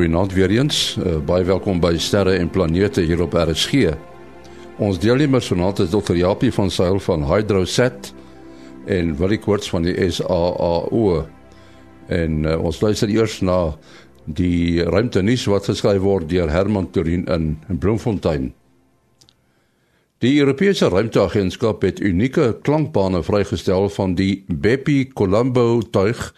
Goeienaand weer eens. Uh, baie welkom by Sterre en Planete hier op RSG. Ons deelnemer vanaand is Dr. Japie van Sail van Hydrosat en Willie Koorts van die SAAO. En uh, ons luister eers na die ruimtenuus wat geskryf word deur Herman Turin in, in Bloemfontein. Die Europese Ruimteagentskap het unieke klankbane vrygestel van die Bepi Colombo tuig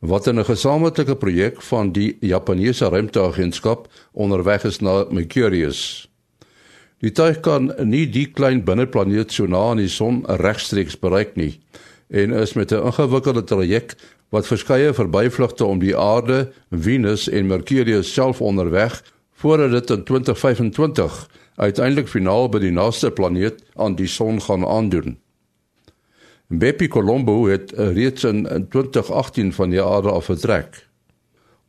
wat in 'n gesamentlike projek van die Japannese ruimteagentskap onderweg is na Mercurius. Die tuig kan nie die klein binneplaneet so na aan die son regstreeks bereik nie en is met 'n ingewikkelde traject wat verskeie verbyvlugte om die aarde, Venus en Mercurius self onderweg voordat dit in 2025 uiteindelik finaal by die naaste planeet aan die son gaan aandoen. Bepi Colombo het uh, reeds in, in 2018 van die aarde af vertrek.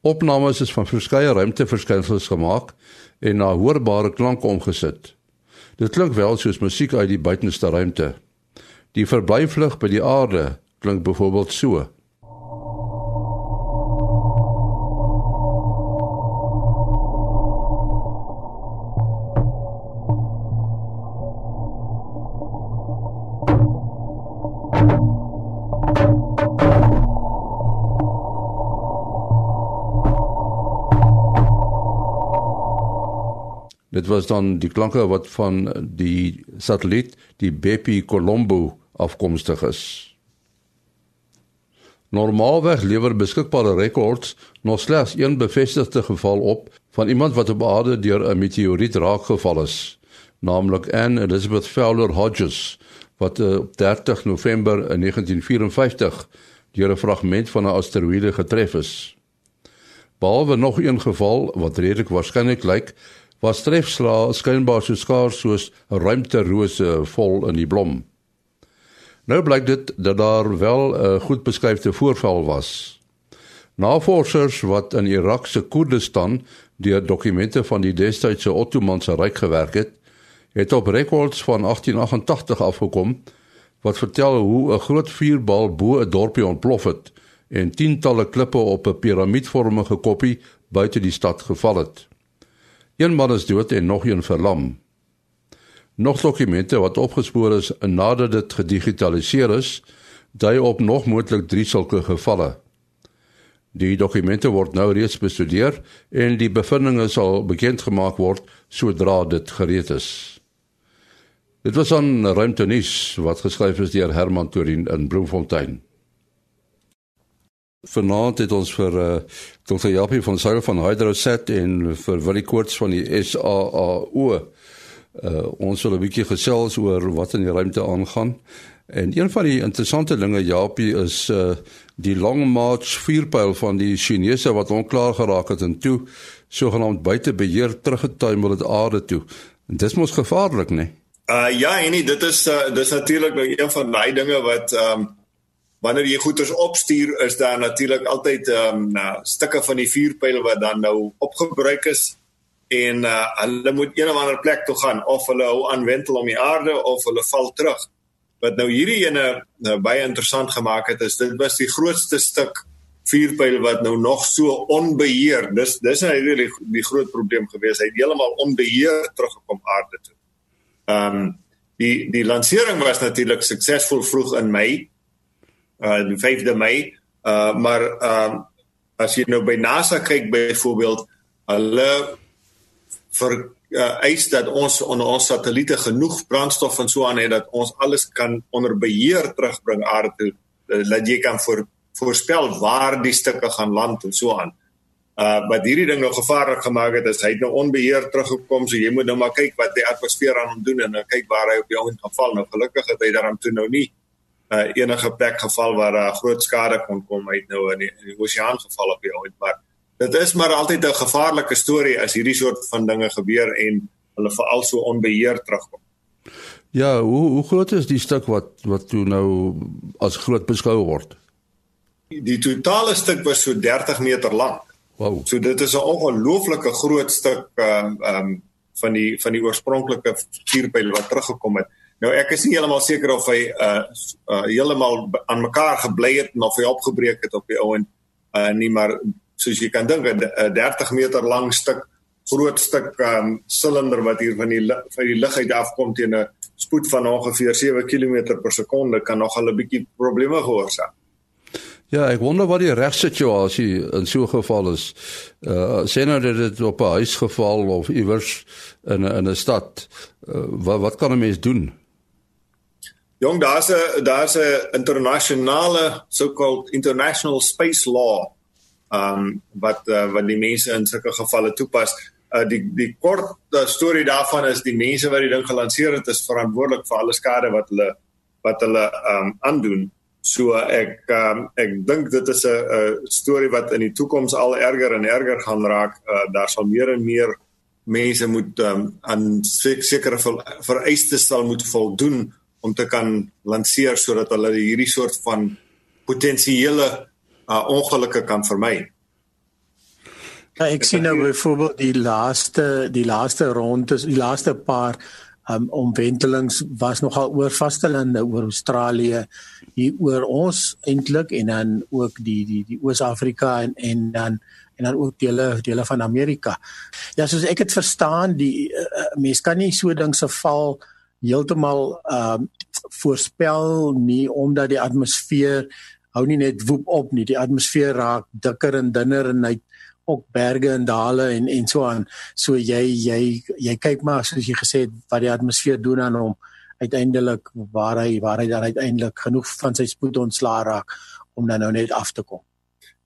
Opnames is van verskeie ruimteverskynsels gemaak en na hoorbare klanke omgesit. Dit klink wel soos musiek uit die buitenste ruimte. Die verblyfvlug by die aarde klink byvoorbeeld so. Dit was dan die klanke wat van die satelliet die Bepi Colombo afkomstig is. Normaalweg lewer beskikbare rekords nog slegs een bevestigde geval op van iemand wat op aarde deur 'n meteoriet raakgeval is, naamlik Anne Elizabeth Fowler Hodges wat eh, op 30 November 1954 deur 'n fragment van 'n asteroïde getref is. Behalwe nog een geval wat redelik waarskynlik lyk, was trefsla skynbaar so skaars soos ruimterose vol in die blom. Nou blyk dit dat daar wel 'n goed beskryfde voorval was. Navorsers wat in Irak se Koerdistan deur dokumente van die destydse Ottomanse ryk gewerk het, het op rekords van 1888 afgekom wat vertel hoe 'n groot vuurbal bo 'n dorpie ontplof het en tientalle klippe op 'n piramiedvormige koppie buite die stad geval het. Een man is dood en nog een verlam. Nog dokumente wat opgespoor is nadat dit gedigitaliseer is, dui op nog moontlik 3 sulke gevalle. Die dokumente word nou reeds bestudeer en die bevindinge sal bekend gemaak word sodra dit gereed is. Dit was 'n ruimtenis wat geskryf is deur Herman Turin in Bloemfontein. Vanaand het ons vir uh, eh, Dr. Japie van Sail van Hydrosat en vir Willie Koorts van die SAAO. Uh, eh, ons wil 'n bietjie gesels oor wat in die ruimte aangaan. En een van die interessante dinge Japie is uh, die Long March vuurpyl van die Chinese wat onklaar geraak het en toe sogenaamd buite beheer teruggetuimel het aarde toe. En dis mos gevaarlik, né? Nee? Uh ja, en dit is uh, dis natuurlik nou een van daai dinge wat ehm um, wanneer jy goeders opstuur is daar natuurlik altyd ehm um, stukke van die vuurpyl wat dan nou opgebruik is en uh, hulle moet een of ander plek toe gaan of hulle hou aan wentel om die aarde of hulle val terug. Wat nou hierdie ene nou baie interessant gemaak het is dit was die grootste stuk vuurpyl wat nou nog so onbeheer. Dis dis nou die, die groot probleem gewees. Hy het heeltemal onbeheer teruggekom aarde toe. Ehm um, die die lansering was natuurlik suksesvol vroeg in Mei uh die 5de Mei. Uh maar ehm uh, as jy nou by NASA kyk byvoorbeeld, hulle vir uh, eis dat ons onder ons satelliete genoeg brandstof en so aan het dat ons alles kan onder beheer terugbring aarde toe. Uh, dat jy kan voor, voorspel waar die stukke gaan land en so aan. Uh wat hierdie ding nou gevaarlik gemaak het is hy het nou onbeheer teruggekom so jy moet nou maar kyk wat die atmosfeer aan hom doen en nou kyk waar hy op jou gaan val. Nou gelukkig het hy daarom toe nou nie uh, enige plek geval waar daar uh, groot skade kon kom uit nou in die, in die oseaan geval op die ooit maar dit is maar altyd 'n gevaarlike storie as hierdie soort van dinge gebeur en hulle veral so onbeheer terugkom. Ja, hoe hoe groot is die stuk wat wat toe nou as groot beskou word? Die, die totale stuk was so 30 meter lank. Wow. So dit is 'n ongelooflike groot stuk ehm um, ehm um, van die van die oorspronklike vuurpyl wat teruggekom het. Nou ek is nie heeltemal seker of hy uh, uh heeltemal aan mekaar gebly het of hy opgebreek het op die ou en uh nie maar soos jy kan dink 'n 30 meter lang stuk groot stuk um silinder wat hier van die van die lug uit afkom teen 'n spoed van ongeveer 7 km per sekonde kan nogal 'n bietjie probleme veroorsaak. Ja, ek wonder wat die regsituasie in so 'n geval is. Uh sien nou dat dit op 'n huis geval of iewers in 'n in 'n stad. Uh, wat wat kan 'n mens doen? Jong, daar's 'n daar's 'n internasionale so-called international space law. Um wat uh, wat die mense in sulke gevalle toepas. Uh die die kort uh, storie daarvan is die mense wat die ding gelanseer het is verantwoordelik vir alle skade wat hulle wat hulle um aandoen. So ek um, ek dink dit is 'n storie wat in die toekoms al erger en erger gaan raak. Uh, daar sal meer en meer mense moet um, aan sekere vereistes sal moet voldoen om te kan lanseer sodat hulle hierdie soort van potensiële uh, ongelukke kan vermy. Ja, ek sien nou byvoorbeeld die laaste die laaste rondes, die laaste paar um, omwentelings was nogal oor vastelande oor Australië hier oor ons eintlik en dan ook die die die Oos-Afrika en en dan en dan ook dele dele van Amerika. Ja, soos ek dit verstaan, die uh, mens kan nie so ding se val heeltemal ehm um, voorspel nie omdat die atmosfeer hou nie net woep op nie. Die atmosfeer raak dikker en dunner en hy ook berge en dale en en so aan. So jy jy jy kyk maar soos jy gesê het wat die atmosfeer doen aan hom uiteindelik waar hy waar hy dan uiteindelik genoeg van sy spoed ontslaa raak om dan nou net af te kom.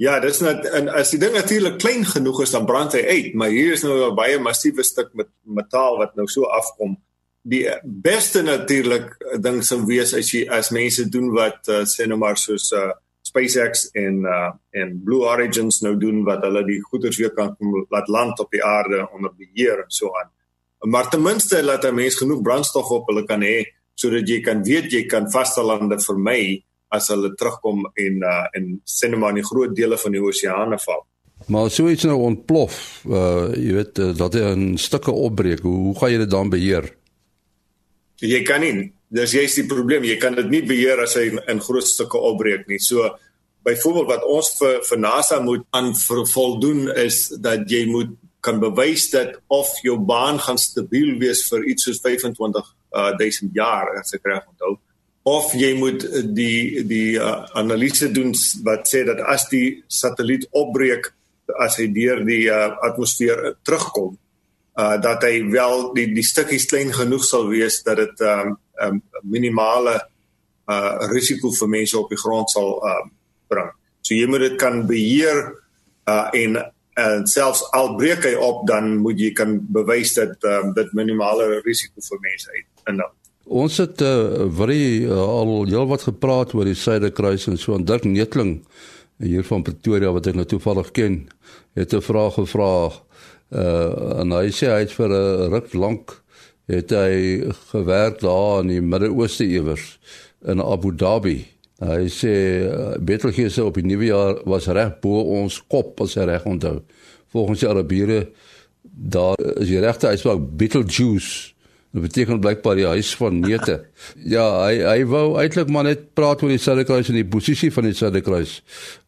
Ja, dis net en as die ding natuurlik klein genoeg is dan brand hy uit, maar hier is nou 'n baie massiewe stuk met metaal wat nou so afkom. Die beste natuurlik ding sou wees as jy as mense doen wat uh, sê nou maar soos uh, SpaceX en uh en Blue Origins nou doen wat hulle die goederes weer kan laat land op die aarde onder beheer en so aan. Maar ten minste laat 'n mens genoeg brandstof op hulle kan hê sodat jy kan weet jy kan vastelande vermy as hulle terugkom en uh en sinema in groot dele van die oseane val. Maar so iets nou ontplof, uh jy weet uh, dat hy in stukke opbreek. Hoe, hoe gaan jy dit dan beheer? Jy kan nie dis jy's die probleem. Jy kan dit nie beheer as hy in groot stukke opbreek nie. So byvoorbeeld wat ons vir vir NASA moet aan voldoen is dat jy moet kan bewys dat of jou baan gaan stabiel wees vir iets soos 25000 uh, jaar as ek reg onthou of jy moet die die uh, analise doen wat sê dat as die satelliet opbreek as hy deur die uh, atmosfeer terugkom uh, dat hy wel die die stukkies klein genoeg sal wees dat dit um, um, minimale uh, risiko vir mense op die grond sal um, bring. So jy moet dit kan beheer uh en en selfs al breek hy op dan moet jy kan bewys dat um, dit minimale risiko vir mense het inhou. Ons het uh, baie uh, al heel wat gepraat oor die Suiderkruis en so en Dirk Netling hier van Pretoria wat ek nou toevallig ken, het 'n vraag gevra uh en hy sê hy het vir 'n ruk lank het hy gewerk daar in die Midde-Ooste iewers in Abu Dhabi Hy sê uh, Betelgeuse op die nuwe jaar was reg bo ons kop as hy reg onthou. Volgens die Arabiere daar is die regte uitspraak Betelgeuse. Dit beteken blykbaar die huis van neute. ja, hy hy wou eintlik maar net praat oor die Suiderkruis en die posisie van die Suiderkruis.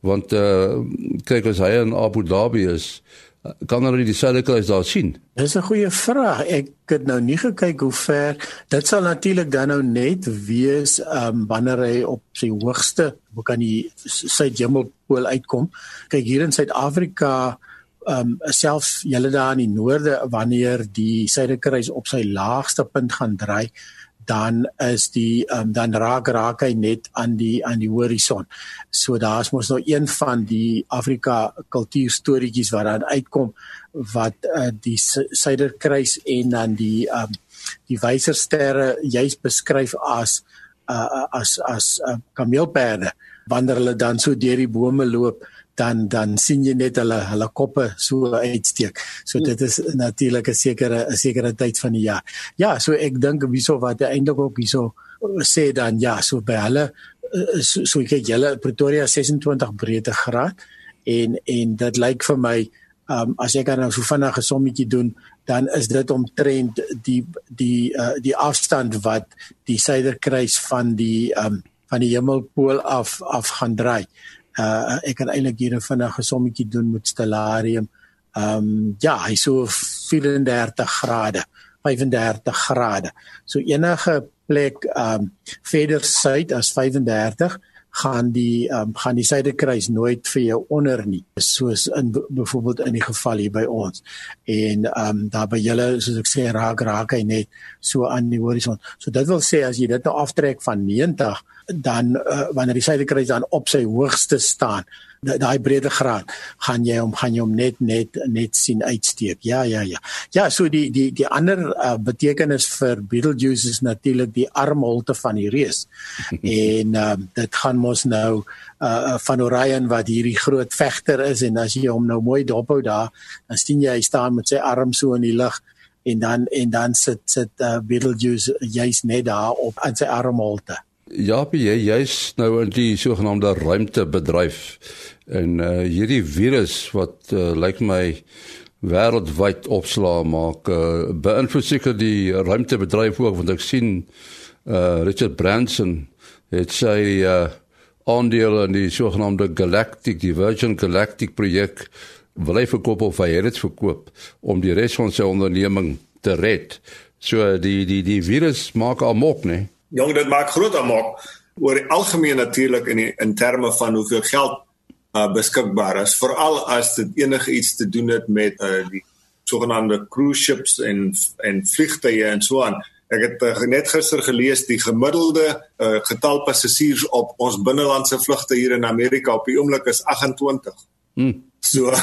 Want uh kyk as hy in Abu Dhabi is, kan hulle die Suiderkruis daar sien? Dis 'n goeie vraag. Ek het nou nie gekyk hoe ver. Dit sal natuurlik dan nou net wees um wanneer hy op sy hoogste, hoe kan die suidhemelpool uitkom? Kyk hier in Suid-Afrika um selfs julle daar in die noorde wanneer die Suiderkruis op sy laagste punt gaan draai, dan is die um, dan raak raak hy net aan die aan die horison. So daar's mos nou een van die Afrika kultuurstorieetjies wat dan uitkom wat uh, die Suiderkruis en dan die um, die wysersterre juis beskryf as uh, as as uh, kameelperde wanneer hulle dan so deur die bome loop dan dan sien jy net hulle hulle koppe so uitsteek. So dit is natuurlik 'n sekere 'n sekere tyd van die jaar. Ja, so ek dink hierso wat eintlik ook hierso sê dan ja, so by hulle eh, so, so kyk julle Pretoria 26 breedtegraad en en dit lyk vir my um, as ek dan nou so vinnig 'n sommetjie doen dan is dit omtrent die die uh, die afstand wat die suiderkruis van die um, van die hemelpool af af gaan draai Uh ek kan eintlik hier 'n vinnige sommetjie doen met stellarium. Ehm um, ja, hy so 34 grade, 35 grade. So enige plek ehm um, verder suid as 35 gaan die um, gaan die suidekruis nooit vir jou onder nie soos in byvoorbeeld in die geval hier by ons. En ehm um, daar by julle soos ek sê raak raak hy net so aan die horison so dit wil sê as jy dit nou aftrek van 90 dan uh, wanneer die suidekruis dan op sy hoogste staan daai breedte graad gaan jy hom gaan jy hom net net net sien uitsteek. Ja ja ja. Ja, so die die die ander uh, betekenis vir Beetlejuice is natuurlik die armholte van die reus. en uh, dit gaan mos nou uh, van Orion wat hierdie groot vegter is en as jy hom nou mooi dophou daar, dan sien jy hy staan met sy arm so in die lug en dan en dan sit sit uh, Beetlejuice juist net daar op aan sy armholte. Ja, jy jy's nou in die sogenaamde ruimtebedryf en uh, hierdie virus wat uh, lyk my wêreldwyd opslaa maak, uh, beïnvloed seker die ruimtebedryf ook want ek sien uh, Richard Branson het sy uh, aandeel in die sogenaamde Galactic die Virgin Galactic projek wil hy verkoop of hy het dit verkoop om die res van sy onderneming te red. So die die die virus maak almok, né? Nee? Jong, dit maak groot aanmaak oor die algemeen natuurlik in die, in terme van hoeveel geld uh, beskikbaar is, veral as dit enige iets te doen het met uh, die sogenaamde cruise ships en en vliegtye en so aan. Ek het uh, net gister gelees die gemiddelde uh, getal passasiers op ons binnelandse vlugte hier in Amerika op die oomblik is 28. Hmm. So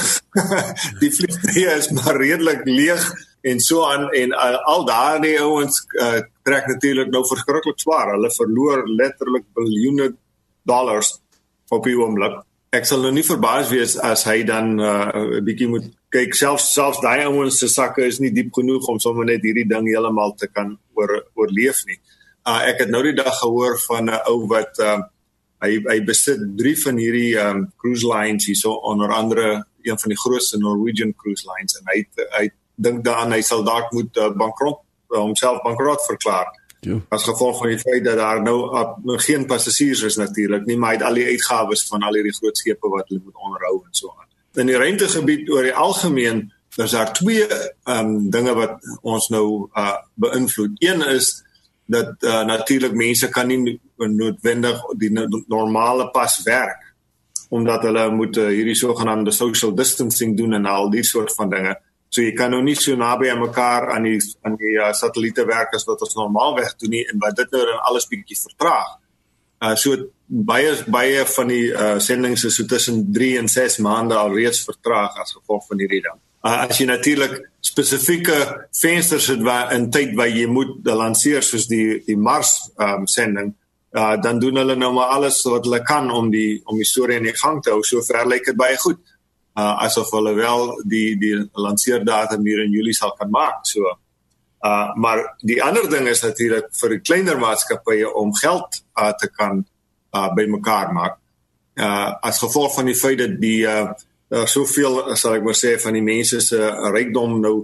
die vliegtye is maar redelik leeg en so aan en uh, al daardie ouens uh, trek natuurlik nou verskriklik swaar. Hulle verloor letterlik biljoene dollars op die oomblik. Ek sal nou nie verbaas wees as hy dan 'n uh, bietjie moet kyk selfs selfs daai ouens se sakke is nie diep genoeg om sommer net hierdie ding heeltemal te kan oor oorleef nie. Uh, ek het nou die dag gehoor van 'n ou wat uh, hy hy besit 3 van hierdie um, cruise lines hierso onder andere een van die grootste Norwegian cruise lines en hy hy dink daaraan hy sal dalk moet uh, bankrot uh, homself bankrot verklaar. Ja. As gevolg van die feit dat daar nou uh, geen passasiers is natuurlik nie, maar hy het al die uitgawes van al hierdie groot skepe wat hulle moet onderhou en so aan. In die ruimtegebied oor die algemeen is daar twee um dinge wat ons nou uh beïnvloed. Een is dat uh, natuurlik mense kan nie noodwendig die normale pas werk omdat hulle moet uh, hierdie sogenaamde social distancing doen en al die soort van dinge. So jy kan nou nie so naby aan mekaar aan die aan die uh, satelliete werk as wat ons normaalweg doen nie en wat dit nou dan alles bietjie vertraag. Uh so baie baie van die uh sendinge is so tussen 3 en 6 maande alreeds vertraag as gevolg van hierdie ding. Uh as jy natuurlik spesifieke vensters het waar in tyd waar jy moet lanseer soos die die Mars um sending uh dan doen hulle nou maar alles wat hulle kan om die om die storie in die gang te hou. So ver lyk dit baie goed uh asof hulle wel die die lanseerdatum hier in Julie sal kan maak so. Uh maar die ander ding is natuurlik vir die kleiner maatskappye om geld uh te kan uh bymekaar maak. Uh as gevolg van die feit dat die uh daar soveel sal ek maar sê van die mense se rykdom nou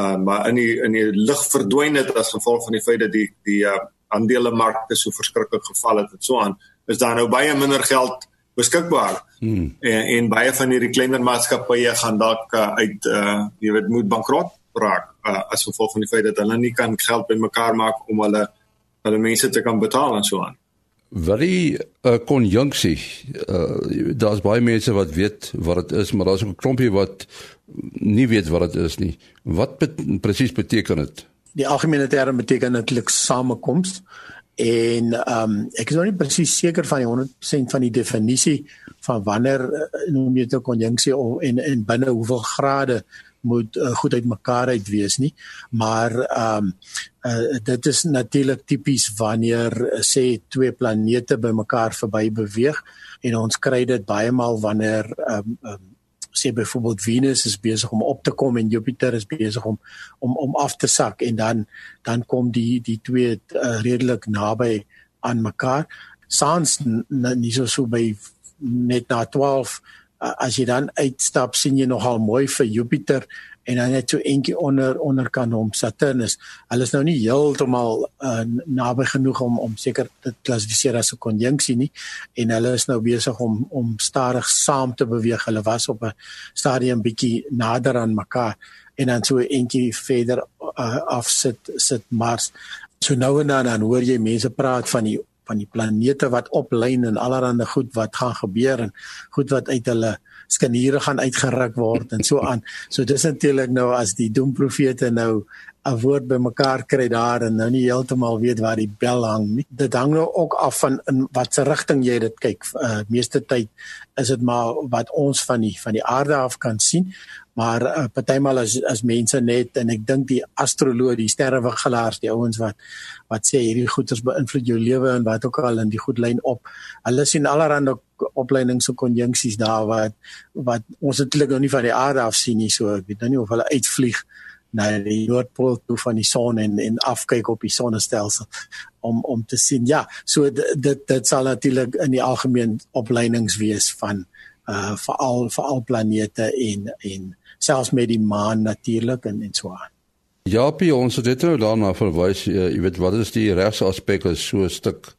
uh maar in die in die lug verdwyn het as gevolg van die feit dat die die uh aandelemarkte so verskriklik geval het en so aan is daar nou baie minder geld beskikbaar. Hmm. En, en baie van hierdie kleiner maatskappye gaan dalk uh, uit uh jy weet moet bankrot raak uh, as gevolg van die feit dat hulle nie kan geld bymekaar maak om hulle hulle mense te kan betaal en so aan. Wat die uh, konjunksie uh daar's baie mense wat weet wat dit is, maar daar's ook 'n klompie wat nie weet wat dit is nie. Wat bet presies beteken dit? Die algemene term beteken eintlik samekoms en ehm um, ek is nog nie presies seker van die 100% van die definisie van wanneer uh, noem jy dit 'n konjunksie of en en binne hoeveel grade moet uh, goed uitmekaar uit wees nie. Maar ehm um, uh, dit is natuurlik tipies wanneer sê twee planete bymekaar verby beweeg en ons kry dit baie maal wanneer ehm um, um, sê byvoorbeeld Venus is besig om op te kom en Jupiter is besig om om om af te sak en dan dan kom die die twee uh, redelik naby aan mekaar. Sans nie so so by net na 12 uh, as jy dan uitstap sien jy nogal mooi vir Jupiter en dan net so eentjie onder onderkant hom Saturnus. Hulle is nou nie heeltemal uh, naby genoeg om om seker te klassifiseer as 'n konjunksie nie en hulle is nou besig om om stadig saam te beweeg. Hulle was op 'n stadium bietjie nader aan mekaar en dan so eentjie verder uh, afsit sit Mars. So nou en dan dan hoor jy mense praat van die van die planete wat oplyn en allerlei goed wat gaan gebeur en goed wat uit hulle skaniere gaan uitgeruk word en so aan. So dis natuurlik nou as die doemprofete nou 'n woord bymekaar kry daar en nou nie heeltemal weet waar die bel hang nie. Dit hang nou ook af van in watter rigting jy dit kyk. Uh meeste tyd is dit maar wat ons van die van die aarde af kan sien. Maar uh, partymal as as mense net en ek dink die astroloë, die sterrewigelaars, die ouens wat wat sê hierdie goeters beïnvloed jou lewe en wat ook al in die goed lyn op. Hulle sien allerhande opleidings en konjunksies daar wat wat ons eintlik nog nie van die aarde af sien nie so ek weet nou nie of hulle uitvlieg na die noordpool toe van die son en en afkyk op die sonnestelsel om om te sien ja so dit dit sal natuurlik in die algemeen opleidings wees van uh veral veral planete en en selfs met die maan natuurlik en en so aan Ja, by ons het dit nou daarna verwys, uh, jy weet wat is die regsaspek is so 'n stuk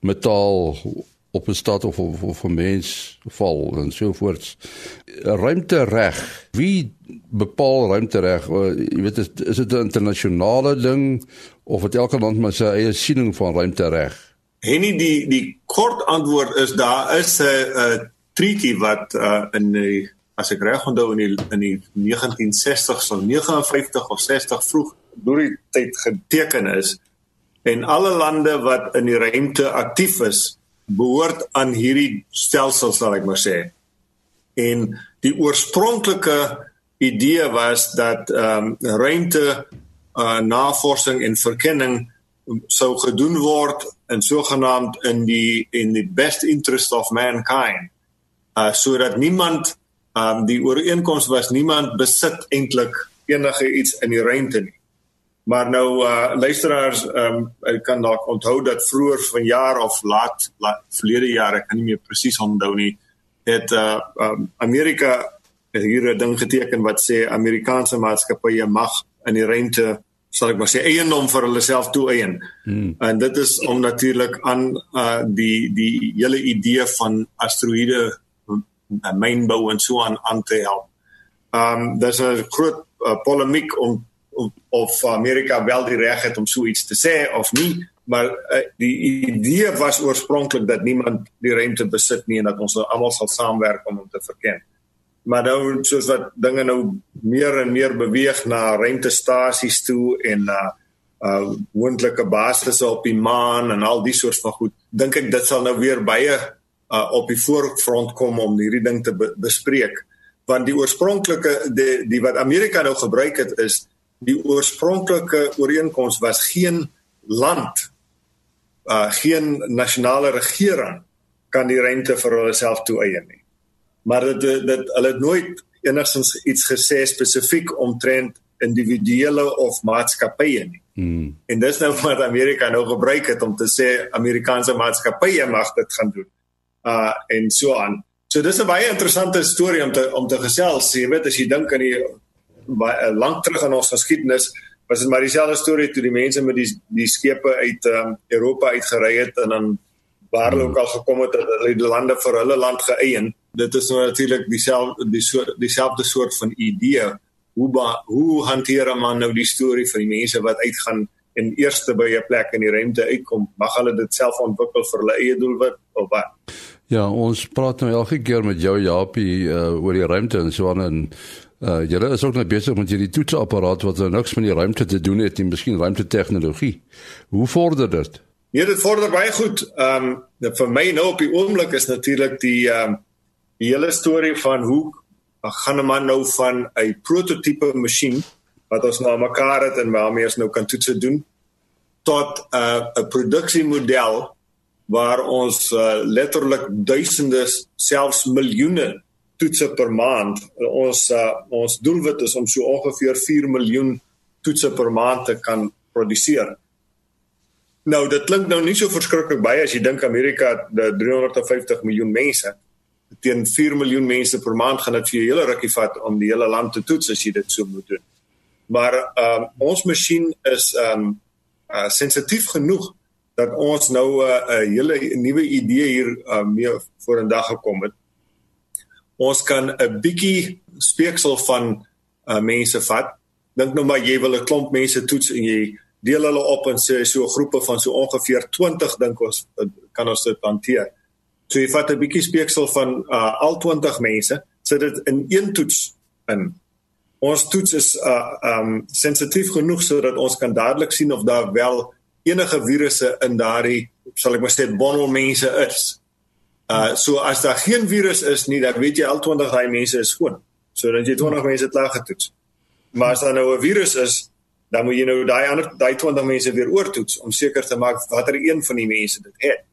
metaal op 'n stad of of, of 'n mens val en so voort. Ruimte reg. Wie bepaal ruimte reg? Jy weet is, is dit 'n internasionale ding of het elke land maar sy eie siening van ruimte reg? Henny die die kort antwoord is daar is 'n treaty wat uh, in die as ek reg onthou in die in die 1960s of 59 of 60 vroeg deur die tyd geteken is en alle lande wat in die ruimte aktief is behoort aan hierdie stelsel sal ek maar sê. En die oorspronklike idee was dat ehm um, ruimte uh, navorsing en verkenning sou gedoen word in sogenaamd in die in die best interest of mankind. Uh sodat niemand um, die ooreenkoms was niemand besit eintlik enige iets in die ruimte nie. Maar nou uh luisteraars, ehm um, ek kan dalk onthou dat vroeër van jaar of laat, laat verlede jaar, ek kan nie meer presies onthou nie, het uh um, Amerika hier 'n ding geteken wat sê Amerikaanse maatskappye mag in die ruimte sal ek maar sê eiendom vir hulle self toe eien. Hmm. En dit is om natuurlik aan uh die die hele idee van asteroïde mynbou en so aan aan te help. Um daar's 'n groot uh, polemiek om of Amerika wel die reg het om so iets te sê of nie maar uh, die idee was oorspronklik dat niemand die ruimte besit nie en dat ons almal sal saamwerk om hom te verken maar nou soos wat dinge nou meer en meer beweeg na ruimtestasies toe en na uh, uh moontlike basisse op die maan en al die soort van goed dink ek dit sal nou weer baie uh op die voorfront kom om hierdie ding te be bespreek want die oorspronklike die die wat Amerika nou gebruik het is die oorspronklike ooreenkoms was geen land uh geen nasionale regering kan die ruimte vir hulle self toeëien nie. Maar dit dit hulle het nooit enigstens iets gesê spesifiek omtrent individuele of maatskappye nie. Hmm. En dis nou wat Amerika nou gebruik het om te sê Amerikaanse maatskappye mag dit gaan doen. Uh en so aan. So dis 'n baie interessante storie om te om te gesels. Jy weet as jy dink aan die baie lank terug in ons geskiedenis was dit maar dieselfde storie toe die mense met die die skepe uit um, Europa uitgery het en dan waar hulle ook al gekom het dat hulle die lande vir hulle land geëien. Dit is nou natuurlik dieselfde die soort dieselfde soort van idee. Hoe ba, hoe hanteer man nou die storie vir die mense wat uitgaan en eerste by 'n plek in die ruimte uitkom? Mag hulle dit self ontwikkel vir hulle eie doelwit of wat? Ja, ons praat nou elke keer met jou Japie uh, oor die ruimte en so aan en Uh julle is ook nou besig met hierdie toetsapparaat wat nou niks met die ruimte te doen het nie, miskien ruimte tegnologie. Hoe vorder dit? Nee, dit vorder baie goed. Ehm um, vir my nou op die oomblik is natuurlik die ehm um, die hele storie van hoe gaan 'n man nou van 'n prototipe masjien wat ons nou mekaar het en waarmee ons nou kan toetse doen tot 'n uh, 'n produksiemodel waar ons uh, letterlik duisende selfs miljoene toetse per maand. Ons uh, ons doelwit is om so ongeveer 4 miljoen toetse per maand te kan produseer. Nou dit klink nou nie so verskriklik baie as jy dink Amerika het 350 miljoen mense. teen 4 miljoen mense per maand gaan dit vir jou hele rukkie vat om die hele land te toets as jy dit so moet doen. Maar um, ons masjien is um, uh, sensitief genoeg dat ons nou 'n uh, 'n hele nuwe idee hier uh, mee voor in dag gekom het. Ons kan 'n bietjie speeksel van uh, mense vat. Dink nou maar jy wil 'n klomp mense toets en jy deel hulle op en sê so groepe van so ongeveer 20 dink ons kan ons dit hanteer. So jy vat 'n bietjie speeksel van uh, al 20 mense, sit dit in een toets in. Ons toets is uh um sensitief genoeg sodat ons kan dadelik sien of daar wel enige virusse in daardie sal ek maar sê bondel mense is. Uh so as daar geen virus is nie, dan weet jy al 20 daai mense is skoon. So dan jy 20 mense klaar getoets. Maar as daar nou 'n virus is, dan moet jy nou daai ander daai 20 mense weer oortoets om seker te maak watter een van die mense dit het.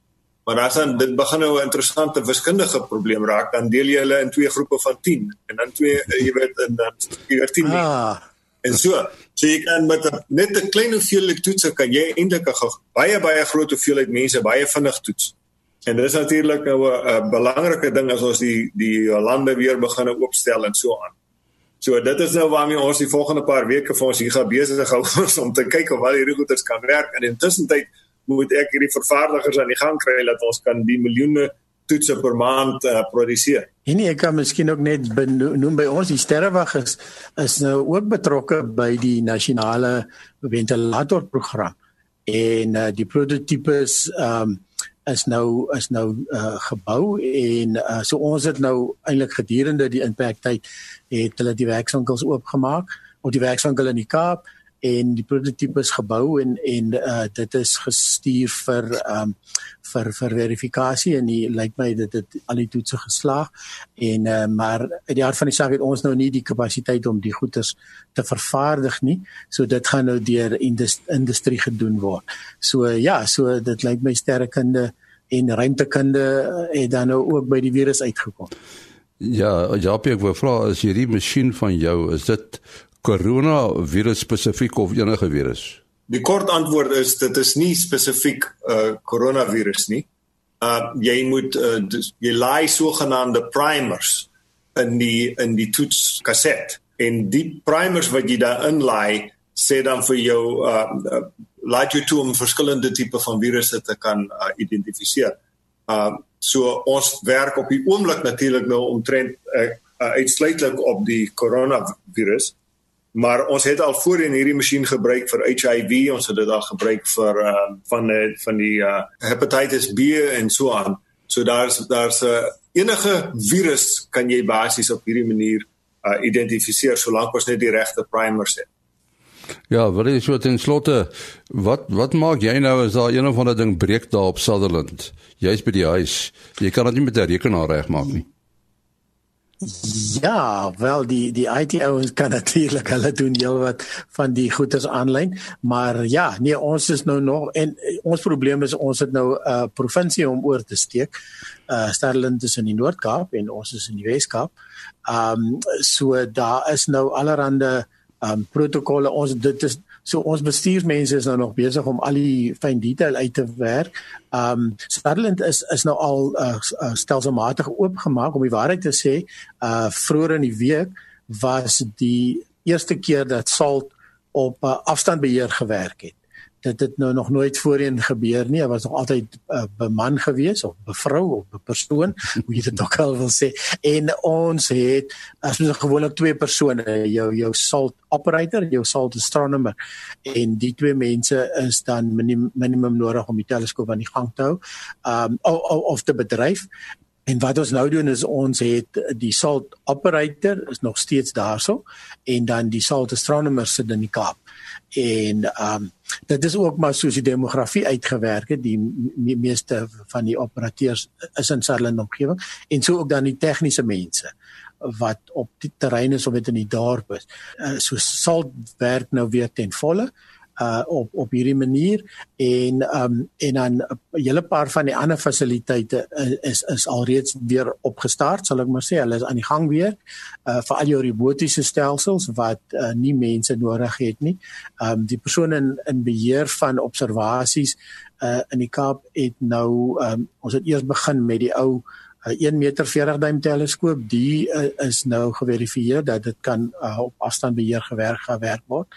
Maar as dan dit begin nou 'n interessante wiskundige probleem raak, dan deel jy hulle in twee groepe van 10 en dan twee eh, jy weet en dan 14. Ah. En so, so jy kan met a, net 'n klein hoeveelheid toetse kan jy eintlik 'n baie baie groot hoeveelheid mense baie vinnig toets. En dit is natuurlik nou 'n belangrike ding as ons die die lande weer begin oopstel en so aan. So dit is nou waarmee ons die volgende paar weke vir ons hier gaan besig hou om te kyk of al hierdie goeders kan werk en intussen tyd moet ek hierdie vervaardigers aan die gang kry dat ons kan die miljoene toetse per maand uh, produseer. En ek kan miskien ook net noem by ons die sterrewag is is nou ook betrokke by die nasionale ventilatorprogram en uh, die prototipes ehm um, is nou is nou uh, gebou en uh, so ons het nou eintlik gedurende die inperktyd het hulle die werkswinkels oopgemaak of die werkswinkel in die Kaap en die prototipe is gebou en en uh, dit is gestuur vir um, vir vir verifikasie en die lyk my dit het al die toetse geslaag en uh, maar uit die hart van die saak het ons nou nie die kapasiteit om die goeders te vervaardig nie. So dit gaan nou deur indust industrie gedoen word. So uh, ja so dit lyk my sterrekunde en ruimtekunde het dan nou ook by die virus uitgekom. Ja, ja, ek wou vra as hierdie masjien van jou, is dit coronavirus spesifiek of enige virus? Die kort antwoord is dit is nie spesifiek 'n uh, coronavirus nie. Uh jy moet uh, jy laai sogenaamde primers in die in die toets kaset en die primers wat jy daar inlaai sê dan vir jou uh, uh laat jy toe om verskillende tipe van virusse te kan uh, identifiseer. Uh so ons werk op die oomblik natuurlik nou omtrent uh, uh, uitsluitlik op die coronavirus maar ons het al voorheen hierdie masjien gebruik vir HIV, ons het dit al gebruik vir uh, van die van die uh, hepatitis B en so aan. So daar's daar's 'n uh, enige virus kan jy basies op hierdie manier uh, identifiseer solank ons net die regte primers het. Ja, wat is so ten slotte wat wat maak jy nou as daar een of ander ding breek daar op Sutherland? Jy's by die huis. Jy kan dit nie met 'n rekenaar regmaak nie. Ja, wel die die IT ouens kan natuurlik hulle doen heelwat van die goeders aanlyn, maar ja, nee, ons is nou nog en ons probleem is ons het nou 'n uh, provinsie om oor te steek. Uh Sterling is in die Noord-Kaap en ons is in die Wes-Kaap. Um so daar is nou allerhande um protokolle. Ons dit is So ons bestuursmense is nou nog besig om al die fyn detail uit te werk. Um Sutherland is is nou al uh, stelselmatig oopgemaak om die waarheid te sê. Uh vroeër in die week was die eerste keer dat Salt op uh, afstandbeheer gewerk het dit het nou nog nooit voorheen gebeur nie. Hy was nog altyd 'n uh, beman gewees of 'n vrou of 'n persoon, hoe jy dit ook al wil sê. En ons het as ons gewoonlik twee persone, jou jou salt operator, jou salt astronomer en die twee mense is dan minim, minimum nodig om die teleskoop aan die gang te hou. Um of, of te bedryf En wat ons nou doen is ons het die salt operator is nog steeds daarso en dan die salt astronomer sit in die Kaap. En ehm um, dit is ook maar soos die demografie uitgewerk het, die me meeste van die operateurs is in Sutherland omgewing en so ook dan die tegniese mense wat op die terrein is of dit in die dorp is. Uh, so salt werk nou weer ten volle uh op op hierdie manier en um en dan 'n hele paar van die ander fasiliteite is is alreeds weer opgestart sal ek maar sê hulle is aan die gang weer uh vir al jou robotiese stelsels wat uh, nie mense nodig het nie. Um die persone in in beheer van observasies uh in die Kaap het nou um ons het eers begin met die ou 'n 1 meter 40 duim teleskoop, die uh, is nou geverifieer dat dit kan uh, op afstand beheer gewerk gewerk word.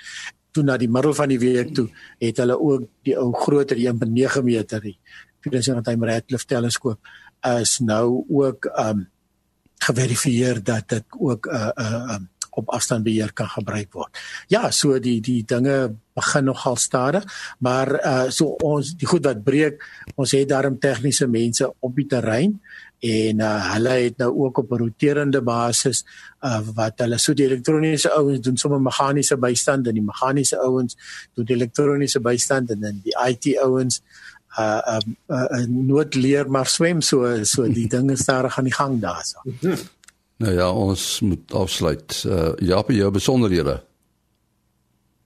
Toe na die middel van die week toe het hulle ook die ou groter 1.9 meter die 24 duim Radcliffe teleskoop is nou ook um geverifieer dat dit ook 'n uh, 'n uh, um, op afstand beheer kan gebruik word. Ja, so die die dinge begin nogal stadig, maar uh so ons die goed wat breek, ons het daarom tegniese mense op die terrein en uh hulle het nou ook op 'n roterende basis uh wat hulle so die elektroniese ouens doen sommer meganiese bystand en die meganiese ouens doen die elektroniese bystand en dan die IT ouens uh um uh, uh, nooit leer maar swem so so die dinge stadig aan die gang daarso. Nou ja, ons moet afsluit. Uh Japie, jou besonderhede.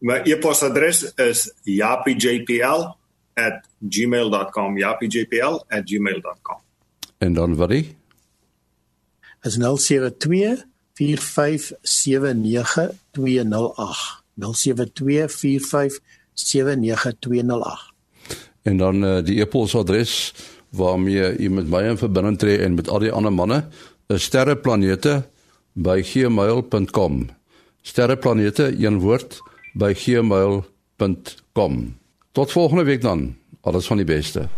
My e-posadres is japijpl@gmail.com. japijpl@gmail.com. En dan wat die? Is 072 4579208. 072 4579208. En dan uh, die e-posadres waarmee jy met my in verbinding tree en met al die ander manne sterreplanete by gmail.com. Sterreplanete een woord by gmail.com. Tot volgende week dan. Alles van die beste.